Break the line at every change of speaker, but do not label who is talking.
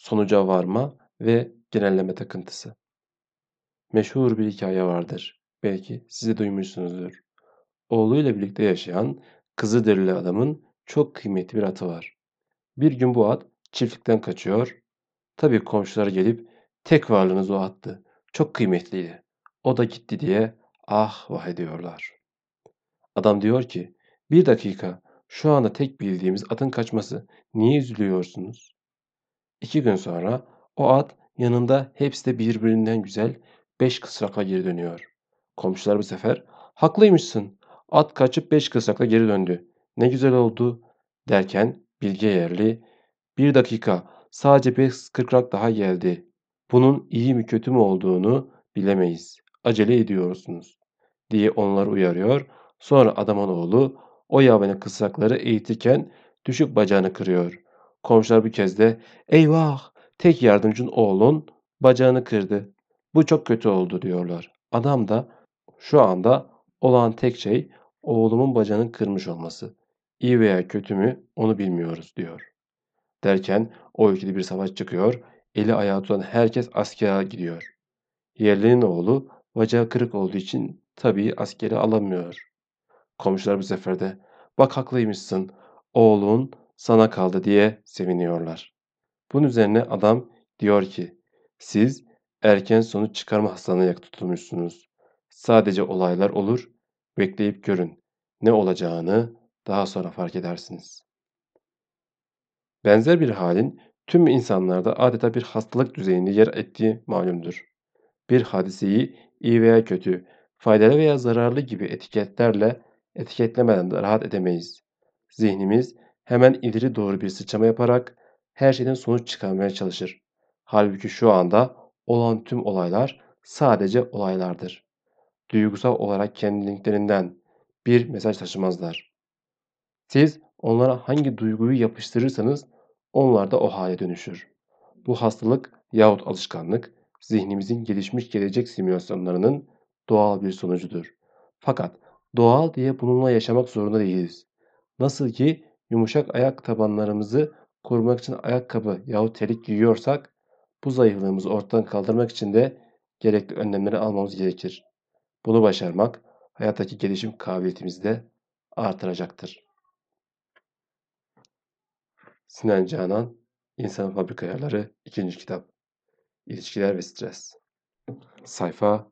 sonuca varma ve genelleme takıntısı. Meşhur bir hikaye vardır. Belki siz de duymuşsunuzdur. Oğluyla birlikte yaşayan Kızılderili adamın çok kıymetli bir atı var. Bir gün bu at çiftlikten kaçıyor. Tabii komşular gelip tek varlığınız o attı. Çok kıymetliydi. O da gitti diye ah vah ediyorlar. Adam diyor ki bir dakika şu anda tek bildiğimiz atın kaçması. Niye üzülüyorsunuz? İki gün sonra o at yanında hepsi de birbirinden güzel beş kısrakla geri dönüyor. Komşular bu sefer haklıymışsın. At kaçıp beş kısrakla geri döndü. Ne güzel oldu derken Bilge Yerli bir dakika sadece beş kırkrak daha geldi. Bunun iyi mi kötü mü olduğunu bilemeyiz. Acele ediyorsunuz diye onları uyarıyor. Sonra adamın oğlu o yabani kısrakları eğitirken düşük bacağını kırıyor. Komşular bir kez de eyvah tek yardımcın oğlun bacağını kırdı. Bu çok kötü oldu diyorlar. Adam da şu anda olan tek şey oğlumun bacağının kırmış olması. İyi veya kötü mü onu bilmiyoruz diyor. Derken o ülkede bir savaş çıkıyor. Eli ayağı tutan herkes askere gidiyor. Yerlinin oğlu bacağı kırık olduğu için tabii askeri alamıyor. Komşular bu sefer de bak haklıymışsın oğlun sana kaldı diye seviniyorlar. Bunun üzerine adam diyor ki siz erken sonuç çıkarma hastalığına tutulmuşsunuz. Sadece olaylar olur, bekleyip görün. Ne olacağını daha sonra fark edersiniz. Benzer bir halin tüm insanlarda adeta bir hastalık düzeyinde yer ettiği malumdur. Bir hadiseyi iyi veya kötü, faydalı veya zararlı gibi etiketlerle etiketlemeden de rahat edemeyiz. Zihnimiz hemen ileri doğru bir sıçrama yaparak her şeyden sonuç çıkarmaya çalışır. Halbuki şu anda olan tüm olaylar sadece olaylardır. Duygusal olarak kendiliklerinden bir mesaj taşımazlar. Siz onlara hangi duyguyu yapıştırırsanız onlar da o hale dönüşür. Bu hastalık yahut alışkanlık zihnimizin gelişmiş gelecek simülasyonlarının doğal bir sonucudur. Fakat doğal diye bununla yaşamak zorunda değiliz. Nasıl ki yumuşak ayak tabanlarımızı korumak için ayakkabı yahut telik giyiyorsak bu zayıflığımızı ortadan kaldırmak için de gerekli önlemleri almamız gerekir. Bunu başarmak hayattaki gelişim kabiliyetimizi de artıracaktır. Sinan Canan, İnsan Fabrika Ayarları 2. kitap. İlişkiler ve Stres. Sayfa